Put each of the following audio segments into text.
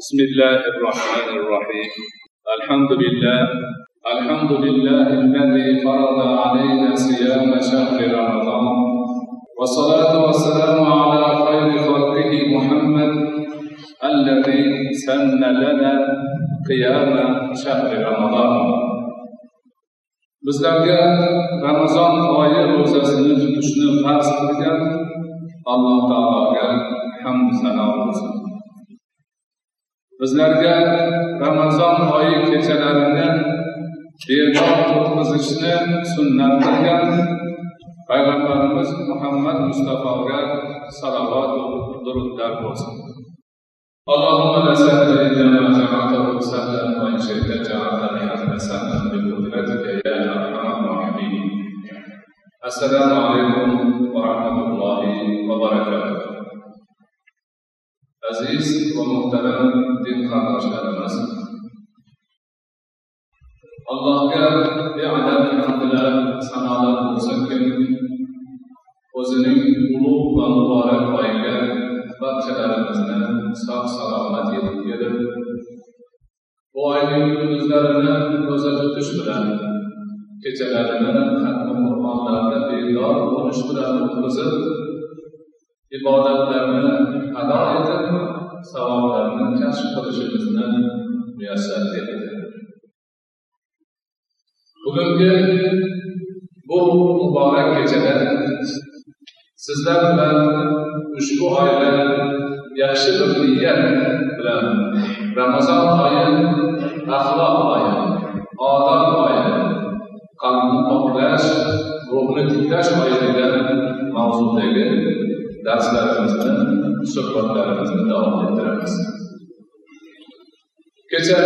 بسم الله الرحمن الرحيم. الحمد لله. الحمد لله الذي فرض علينا صيام شهر رمضان. والصلاة والسلام على خير خلقه محمد الذي سن لنا قيام شهر رمضان. Bizlarga ramazon oyi ro'zasini tutishni farz qilgan alloh taologa hamd sano bo'lsin Bizlərə Ramazan ayı keçələrini beynal tutqızışını sünnət qılgan Peyğəmbərimiz Muhammed Mustafa'ya salavat durudlar olsun. Allahümme lesenni lema ce'atahu sallan ve inşirte ce'atani ahmesallan bi kudretike ya Erhaman Rahimin. Esselamu aleyküm ve rahmetullahi ve berekatuhu. Aziz va muhtaram din qardoshlarimiz allohga beadad hamdlar sanolar bo'lsinkim o'zining ulug' va muborak oyiga barchalarimizni sog' salomat yetib kelib bu oyning kunduzlarini ro'za tutish bilan kechalarini hatmi qur'onlarni bedor bo'lish bilan o'tkazib ibodatlarni ado etib savoblarni kashf qilishimizni muyassar etdi bugungi bu muborak kechada sizlar bilan ushbu oyda yaxshi bir niyat bilan ramazon oyi axloq oyi kecha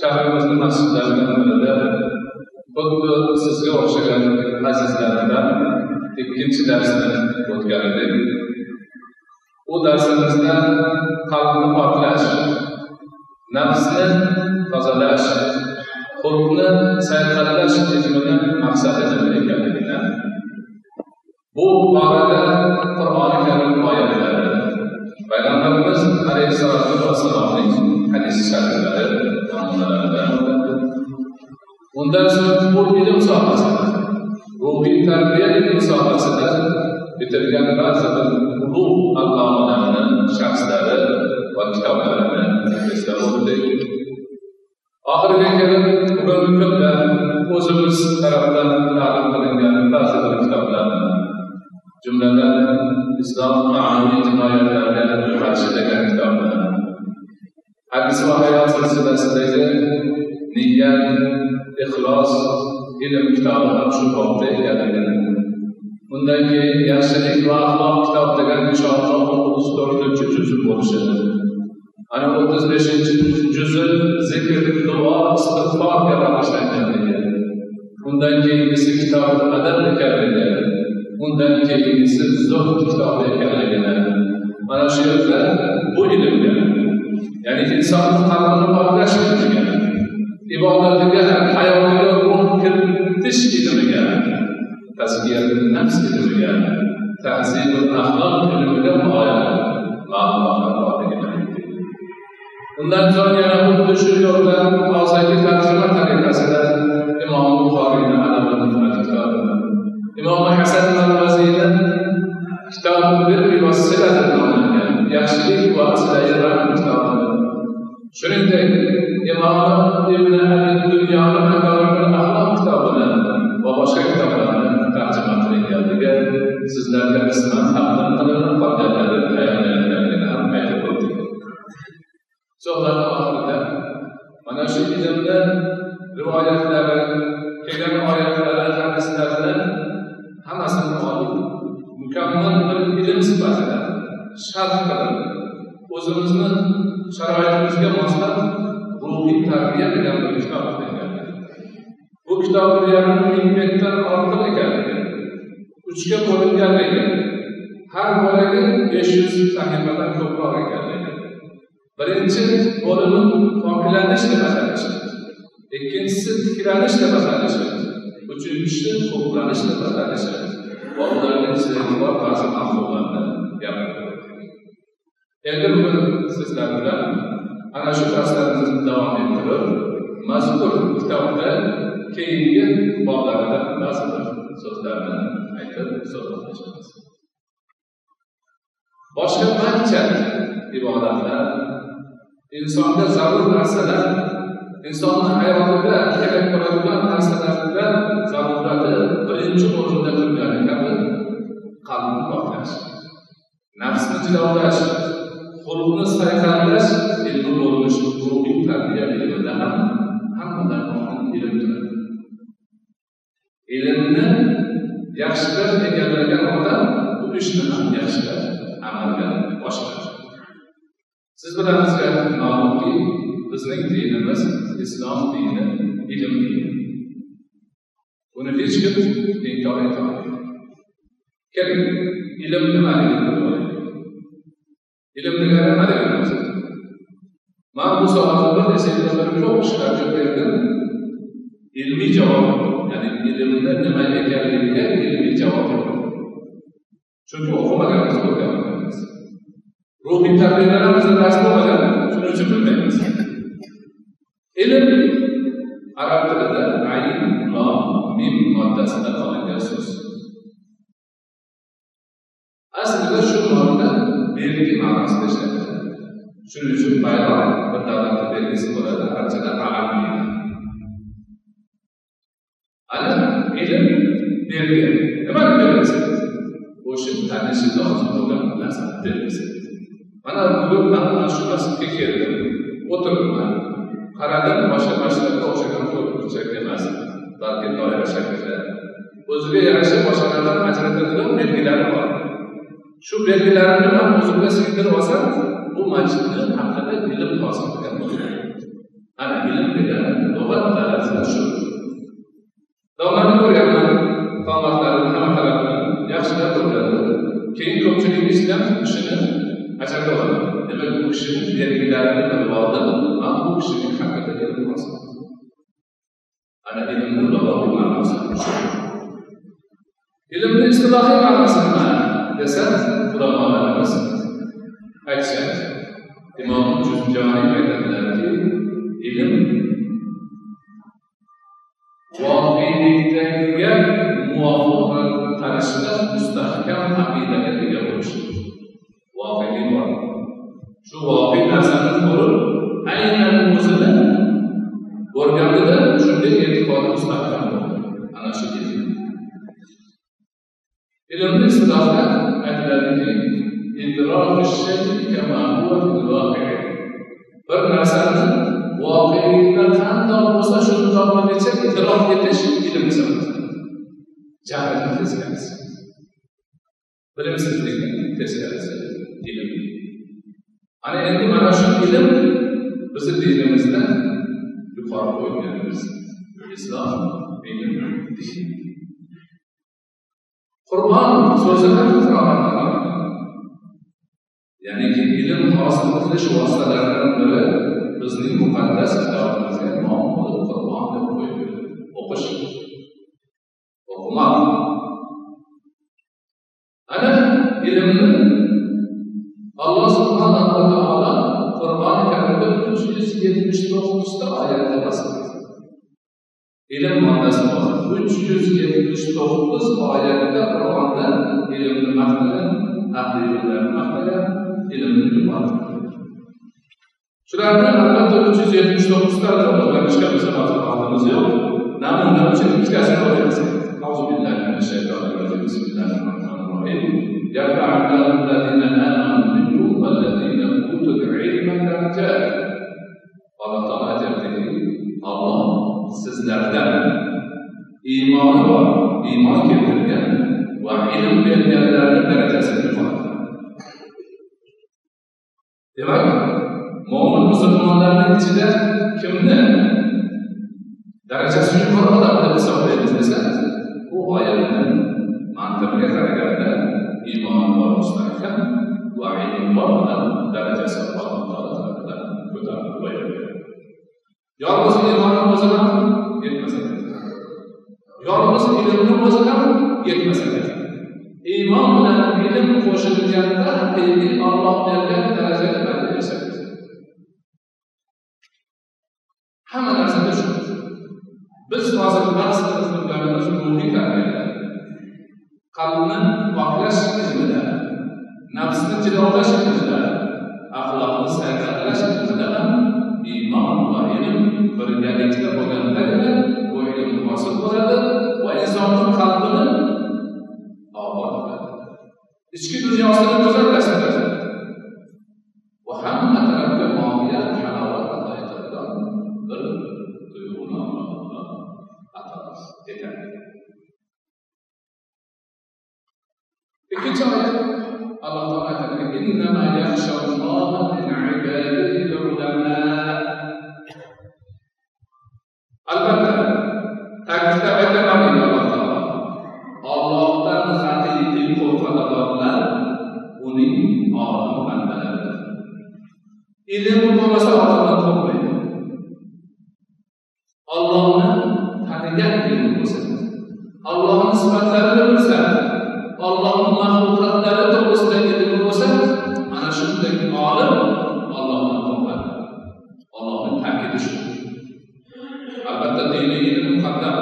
shahrimizni masjidlaridan birida xuddi sizga o'xshagan azizlarimdan ikkinchi darsni o'tgan edik u darsimizda qalbni poklash nafsni tozalash xulqni sayqallash ilmini maqsadi nima ekanligini bu borada qur'oni karim oyatlari payg'ambarimiz alayhissalotu vassalomning hadis shariflari namunalaridan undan so'ng bu ilm sohasida ruhiy tarbiya ilm sohasida bitirgan ba'zi bir ulug' allomalarni shaxslari va kitoblarini eslab o'tdik oxiriga kelib bugungi kunda o'zimiz tarafdan ta'lim qilingan ba'zi bir kitoblarni jumladan islom ma'naviy jinoyatlarga qarshi degan kitobni hadis va hayot silsilasidagi niyat ixlos ilm kitobi ham shu bobda ekanligini undan keyin yaxshilik va axloq kitob degan inshaalloh o'ttiz to'rtinchi juz bo'lishi ana o'ttiz beshinchi juzi zikr duo istig'forga bag'ishlanganligi undan keyingisi kitob adab ekanligi undan keyingisi zuhd kitobi ekanligini mana shu yerda bu ilmga يعني insanlık tanrını paylaşmış yani. İbadetine hem hayatına ruh kirlitiş ilmi yani. Tezkiyetin nefs ilmi yani. Tehzibin ahlak ilmi de bu ayet. Allah'a Bundan sonra yana bu düşür yoldan Azaki tercüme tarikasında İmam Bukhari'nin anamını kitabını, İmam Hasan Nalvazi'nin kitabı bir bir vasiledir. Yani yaşlılık vasileyi ben kitabını shuningdek imom ibn abi dunyoni makarimul axloq kitobini va boshqa kitoblarni tarjima qilinganligi sizlarga qisman taqdim qilinib qolganlari tayyorlanganligini ham aytib o'tdik. Suhbat oxirida mana shu ilmni rivoyatlari kelgan oyatlari hadislarini hammasini olib mukammal bir ilm sifatida sharh qilib o'zimizni sharoitimizga moslab ruhiy tarbiya degan bir kitob qilingan bu kitobni yarim ming betdan ortiq ekanligi uchga bo'linganligi har bo'lagi besh yuz sahifadan ko'proq ekanligi. Birinchi bo'limi poklanish deb atalishi ikkinchisi tiklanish deb atalishi uchinchisi to'planish deb atalishi va ularning bor ba'zi mavzularni gapirdi. Endi bugun sizlar bilan ana shu darslarimizni davom ettirib mazkur kitobda keyingi boblarida ba'zi bir so'zlarni aytib suhbatlashamiz. Boshqa barcha ibodatlar insonga zarur narsalar insonni hayotida kerak bo'ladigan narsalarda zarurati birinchi o'rinda turgani kabi qalbni poklash nafsni jilovlash xulqni sayqallash ilmi bo'lmish ruhiy tarbiya ilmida ham hammadan muhim ilm ilmni yaxshilab egallagan odam bu ishni ham yaxshilab amalga oshiradi siz bilamizga ma'lumki bizning dinimiz islom dini ilm dini. Buni hech kim inkor etolmaydi keling ilm nimaligini bilib olaylik ilm degani Ben bu savolga bir çok ko'p kishilar İlmi berdim ilmiy javob ya'ni ilmni nima ekanligiga ilmiy javob Çünkü chunki o'qimaganmiz o'rganmaganmiz ruhiy tarbiyalarimizda dars bo'lmagan shuning uchun bilmaymiz ilm arab ayn lom mim moddasidan bir söz. Aslında şu modda मेलिमास patient शुरू शुरू पाया बंदा बंद पे इस पर अर्चना आगे على علم بيرجع كمان بيرجع وش بتاع نفس اللغة اللغة لازم تدرس أنا بقول أنا شو بس كثير وتركنا قرارات shu belgilarini ham o'zimga singdirib olsam bu masjidni haqida ilm hosil qilgan ana ilm degan lug'at darajada shu. Domlani ko'rganman qomatlarini hamma tarafini yaxshilab o'rgandim keyin ko'pchilik ham kishini ajrata oladi. Demak bu kishini belgilarini bilib oldim man bu kishining haqida ilm hosil ana ilmni lug'aviy ma'nosi shu. Ilmni istilohiy ma'nosi nima desa ulamolarimiz aytishadi imom juzjoniy aytadilarki ilm voqelikdagiga muvofiq qarashda mustahkam aqidaga ega bo'lish voqelik bor shu voqe narsani ko'rib aynan o'zini ko'rganida shunday e'tiqodi mustahkam bo'ldi ana ilmni istilohda aytiladiki bir narsani voqelikda qandoq bo'lsa shundoqligicha idrok etish ilm hisoblanadi jahlni teskarisi bilimsizlikni teskarisi ilm ana endi mana shu ilm bizni dinimizda yuqori qo'yganimiz islom ilm din qur'on so'zini ya'niki ilm hosil qilish vositalaridan biri bizning muqaddas kitobimizga nom qilib qur'on deb qo'yildi o'qish o'qimoq ana ilmni alloh subhanahu va taolo qur'oni karimda uch yuz yetmish to'qqizta oyatda tasvirladi ilm moddasi bor uch yuz yetmish to'qqiz oyatda qur'onda ilmni maqtagan ahli maqtagan ilmni yubordi shularni albatta uch yuz yetmish to'qqiztadan o'rganishga bizni hozir vaqtimiz yo'q. Namuna uchun ikkitasini o'rgansak iymoni bor. Iymon keltirgan va ilm berganlarni darajasini yuqoritadi demak mo'min musulmonlarni ichida kimni darajasi yuqori odam deb hisoblaymiz desa bu oyatni mantiqiga qaraganda iymoni bor mustahkam va ilmi bor odam darajasi alloh taolo tarafidan ko'tarilib qo'yilgan yolg'iz iymonni o'zi ham yetmas yolg'iz ilmni o'zi ham yetmas ekan iymon bilan ilm qo'shilganda haqiqiy olloh bergan darajani darajaga yasaydi hamma narsada shu biz hozir bahs qilganimiz ruhiy tarbiyada qalbni poklash ilmida nafsni jilovlash ilmida axloqni sayqallash ilmida ham iymon va ilm birgalikda bo'lgandagina bu munosib bo'ladi. Va insonni qalbini obod qiladi. Ichki dunyosini go'zallashtiradi ollohni tanigan ilmi bo'lsa ollohni sifatlarini bilsa ollohni maxluqotlari to'g'risidagi ilmi bo'lsa ana shunday olim ollohdan qo'rqadi ollohni ta'kidi shu albatta diniy ilm muqaddam.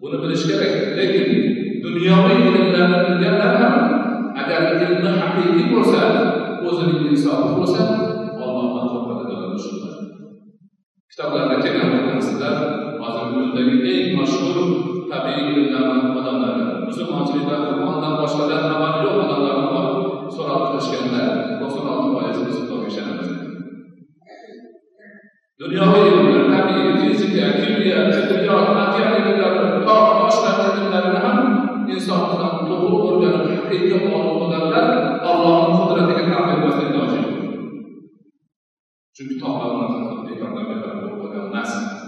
Buni bilish kerak lekin dunyoviy ilmlarni bilganlar ham agar ilmi haqiqiy bo'lsa o'zining insofi bo'lsa eng mashhur tabiiy ilmlarni odamlari musulmonchilikda qur'ondan boshqadan xabari yo'q odamlarni borib so'roq qilishganda to'qson olti foiz biz xudoga ishonamiz dunyoviy ilmlar tabiiy fizika kimyo tibbiyot okean ilmlari tog' toshlar ilmlarini ham inson odam to'g'ri o'rganib haqiqiy olib odamlar allohni qudratiga tan bermaslik iloji chunki tog'lar bekordan bekor bo'lib qolgan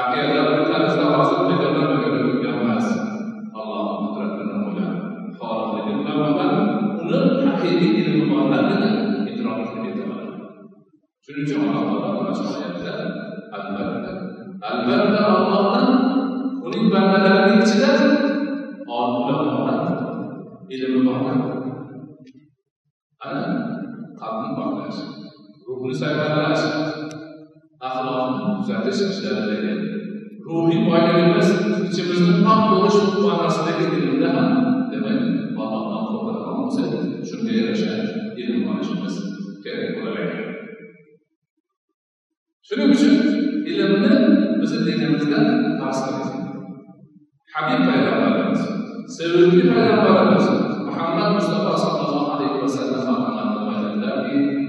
emas bir tarzda hozir bekordan bekor bo'lgan emas allohni qudratini o'ylab xoliqligi bilan uni haqiqiy ilmi borlarni idrok shuning uchun alloh taolo mana shu oyatda albatta albatta allohdan uning bandalarining ichida olimlar ilmi borlar ana qalbni poklash ruhni sayqallash axloqni tuzatish ishlaridagi ruhiy boyligimiz ichimizni pok bo'lish ma'nosidagi ilmda ham demak allohdan qo'rqadigan bo'lsak shunga yarasha ilm olishimiz kerak bo'lar ekan shuning uchun ilmni bizni dinimizda farz qilgan habib payg'ambarimiz sevimli payg'ambarimiz muhammad mustafa sallallohu alayhi vasallam aytdilarki talabul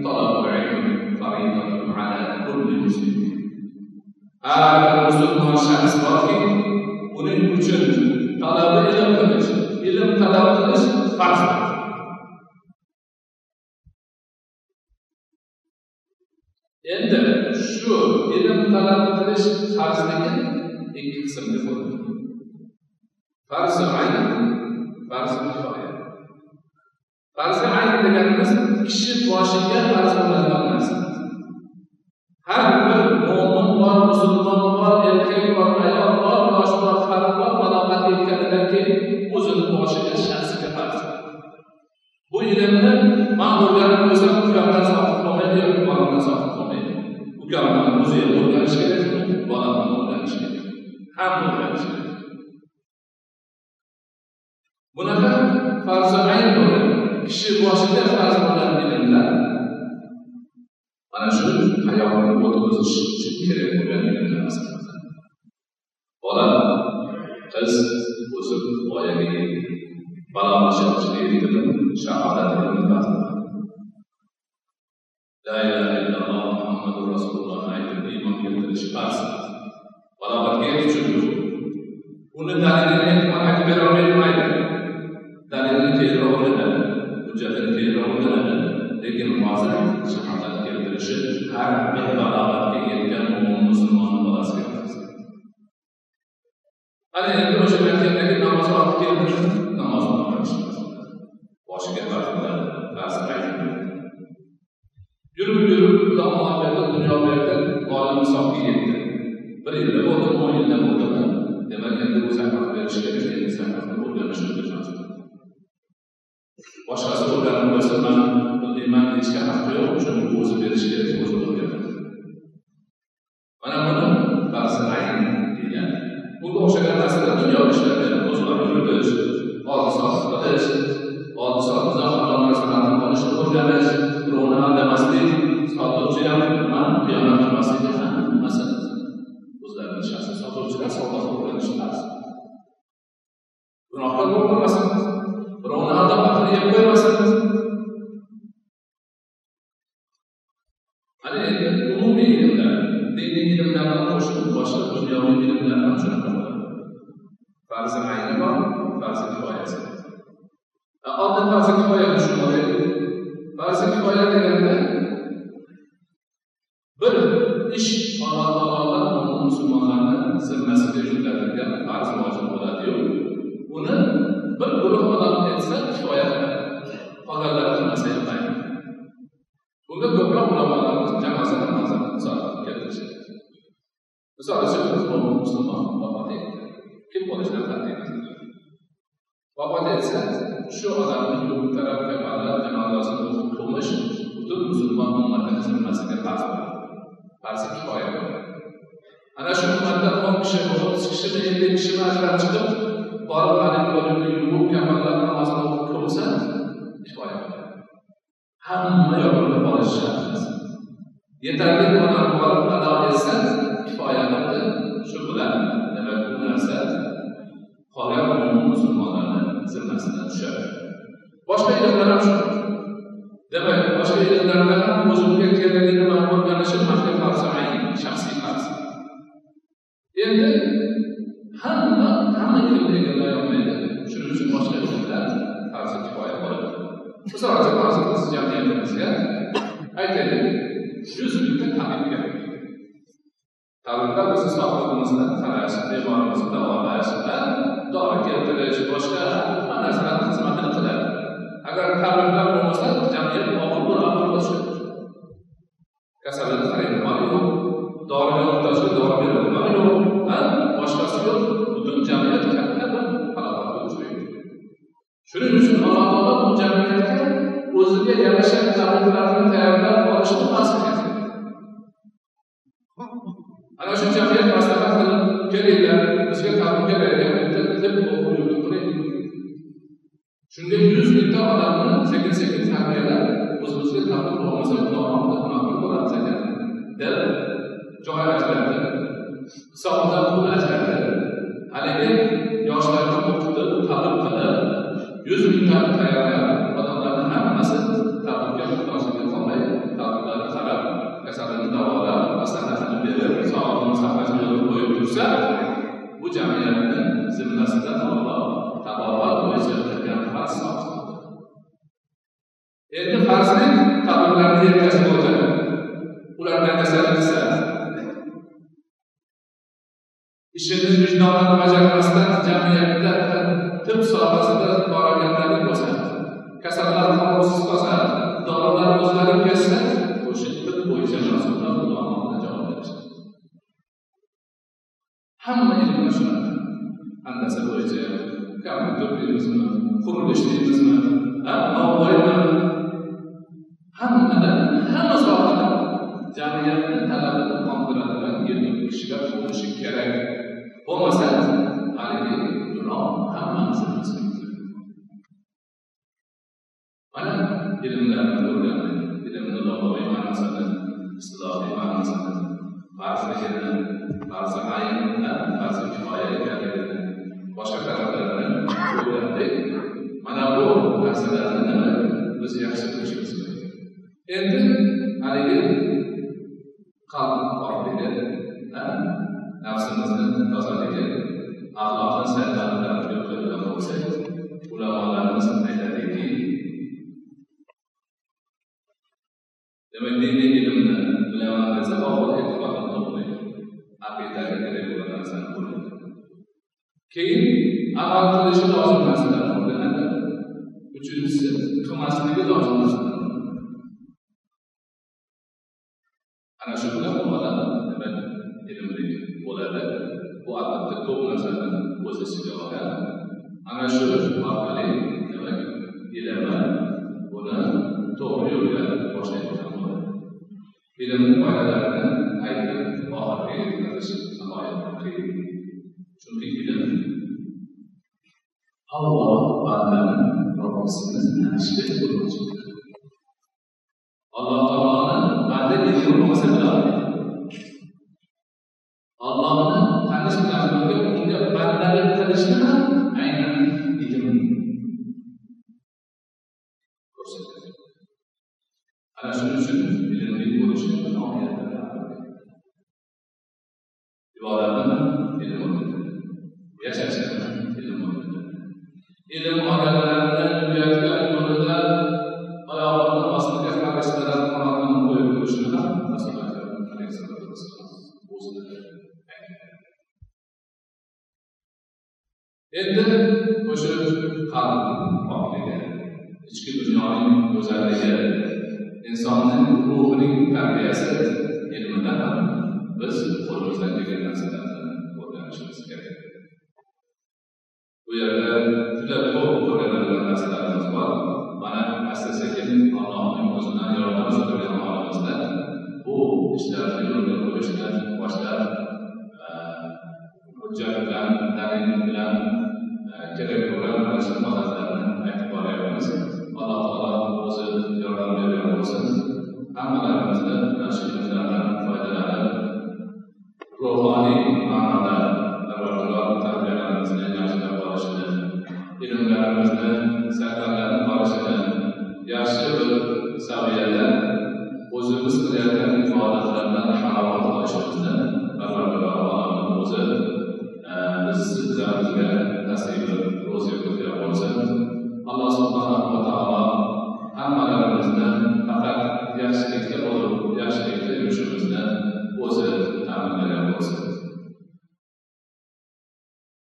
har bir musulmon shaxs borki uning uchun talabi ilm qilish ilm talab qilish farz endi shu ilm talab qilish farzligi ikki qismga bo'linadi farzi ayn farzi kifoya farzi ayn deganimiz kishi boshiga farz bo'ladigan narsa har bir mo'min bor musulmon bor erkak bor ayol bor yosh bor farq bor balog'at yetganidan keyin o'zini boshiga shaxsiga farz bu ilmni man o'rganib qo'ysam ukamdan soqit qolmaydi yoki bolamdan soqit qolmaydi ukamdan o'zi ham o'rganishi kerak bolam ham o'rganishi kerak hamma o'rganishi kerak bunaqa farzi ayn bo'lgan kishi boshiga farz bo'lgan ilmlar mana shu hayotni o'tkazish uchun kerak bo'lgan bola qiz o'sib voyaga yetdi balog'at yoshga yetdimi shahodat la ilaha illalloh muhammadu rasululloh aytib iymon keltirish farz balog'atga yetish uni dalilini aytib berolmaydi dalilini keyinroq hujjatini keyinroq lekin hozir shahodat keltirishi har bir balog'atga yetgan mo'min musulmon bolasiga ana endi o'sha aytgandagi namoz vaqti keldi o'qishimiz boshiga farz bo'ladi farz yurib yurib xudo muhabbati dunyo berdi olim hisobga yetdi bir yilda bo'ldimi o'n yilda bo'ldimi demak endi bu zakat berish kerak endi zakatni o'rganishni o'rganamiz boshqasi o'rganib qo'ysa bilmayman deyishga haqqi yo'q chunki o'zi berishi kerak o'zi o'rganadi mana buni ba'zi ayn deyiladi bunga o'xshagan narsalar dunyo ishlari o'zlarini yuritish oldi soqit qilish oldi soqit uzoq narsalarni qiladi qolganlari qilmasa ham mayli bunga ko'proq ulamolarimiz jamosini misol keltirishadi misol uchun mo'min musulmon vafot etdi kim bo'lishidan qat'iy vafot etsa shu odamni taraf kafallar janozasini o'qib qilmish butun musulmon ummatini zimmasiga farz farzi kifoya ana shu ummatda o'n kishi o'ttiz kishimi ellik kishimi ajrab chiqib borib haligi o'limni yuvib kafallar namozini o'qib qilsa kifoya hamma yopilib olishi shart. Emas yetarli odam borib ado etsa kifoya qildi shu bilan demak bu narsa qolgan musulmonlarni zimmasidan tushadi. Boshqa ilmlar ham shu demak boshqa ilmlarda ham o'zimga kerakli nimani o'rganishim shaxsiy farz. Endi hamma ilmni shuning uchun boshqa ilmlar farzi kifoya bo'ladi. Misol uchun hozir biz jamiyatimizga aytaylik yuz mingta tabib kerak. Tabiblar bizni sog'lig'imizni qarash bemorimizni davolash va dori keltirish boshqa hamma narsalarni xizmatini qiladi. Agar tabiblar bo'lmasa jamiyat og'ir bo'ladi bo'lishi kasalini qaraydi mali yo'q doriga muhtojga dori beradi mali yo'q boshqasi yo'q. Butun jamiyat katta bir falokatga uchraydi shuning uchun alloh taolo bu jamiyatga o'ziga yarasha tabiblarni tayyorlab olishni farz qilgan ana shu jamiyat maslahat qilib kelinglar bizga tabib kerak deb o'qib shunga yuz mingta odamni sekin sekin tarbiyalab o'zimizga tabib bo'lmasa xudonomda maqul bo'lamiz ekan deb joy ajratdi. Hisobda pul ajratdi. Haligi yoshlarni o'qitib tabib qilib yuz mingtani tayyorlab odamlarni hammasi tabibga muhtojligi qolmay tabiblarni qarab kasalini davolab maslahatini berib sog'liqni saqlash yo'lini qo'yib tursa bu jamiyatni zimmasidan alloh kishini vijdonan bajarmasdan jamiyatda tib sohasida borganlari bo'lsa kasallar qarovsiz qolsa dorilar o'zlari kelsa o'sha tib bo'yicha mas'ullar xudonomda javob berishadi hamma ilmlar shunaqa handasa bo'yicha kompyuter deymizmi qurilish deymizmi novvoymi hammada hamma sohada jamiyatni talabini qondiradigan ilmli kishilar bo'lishi kerak. Bo'lmasa haligi gunoh hammamizni mana ilmlarni o'rgandik ilmni lug'aviy ma'nosini istilohiy ma'nosini farzligini ba'zi ayni ba'zi kifoya ekanligini boshqa taraflarini o'rgandik mana bu narsalarni biz yaxshi bilishimiz kerak endi haligi qalb pokligi nafsimizni tozaligi axloqni saytani tarafga bo'lsak ulamolarimiz aytadiki demak diniy ilmni bilaman desa avval e'tiqodini topmaydi aqidaga kerak bo'lgan narsani o'rganadi keyin amal qilishi lozim narsalarni o'rganadi uchinchisi qilmasligi lozim narsa. Bu albatta ko'p narsani o'z ichiga oladi ana shu orqali demak ilmni buni to'g'ri yo'lga boshlaydigan bo'ladi ilmni foydalarini aytib oxiriga yetkazish nihoyatda qiyin. Chunki ilm alloh bandani robbisini tanishlik bo'lmoqchi alloh taoloni banda ilmi bo'lmasa bilolmaydi tanish bilan birga unga bandalik qilishni ham aynan ilm ko'rsatadi ana shuning uchun ilmli bo'lishi ibodatni ilm o'rgatadi yashashni ilm o'rgatadi ilm odamlarni yurayotgan yo'lida oyog'ini ostiga qarashlardan qanotini qo'yib turishni ham rasululloh endi o'sha qalb pokligi ichki dunyoning go'zalligi insonning ruhining tarbiyasi ilmidan ham biz qo'limizdan kelgan narsalarni o'rganishimiz kerak. Bu yerda juda ko'p o'rganadigan narsalarimiz bor. Mana asta sekin allohning o'zidan yordam so'ragan holimizda bu ishlarni yo'lga qo'yishni boshlab hujjat bilan dalil bilan kerak bo'lgan mana shu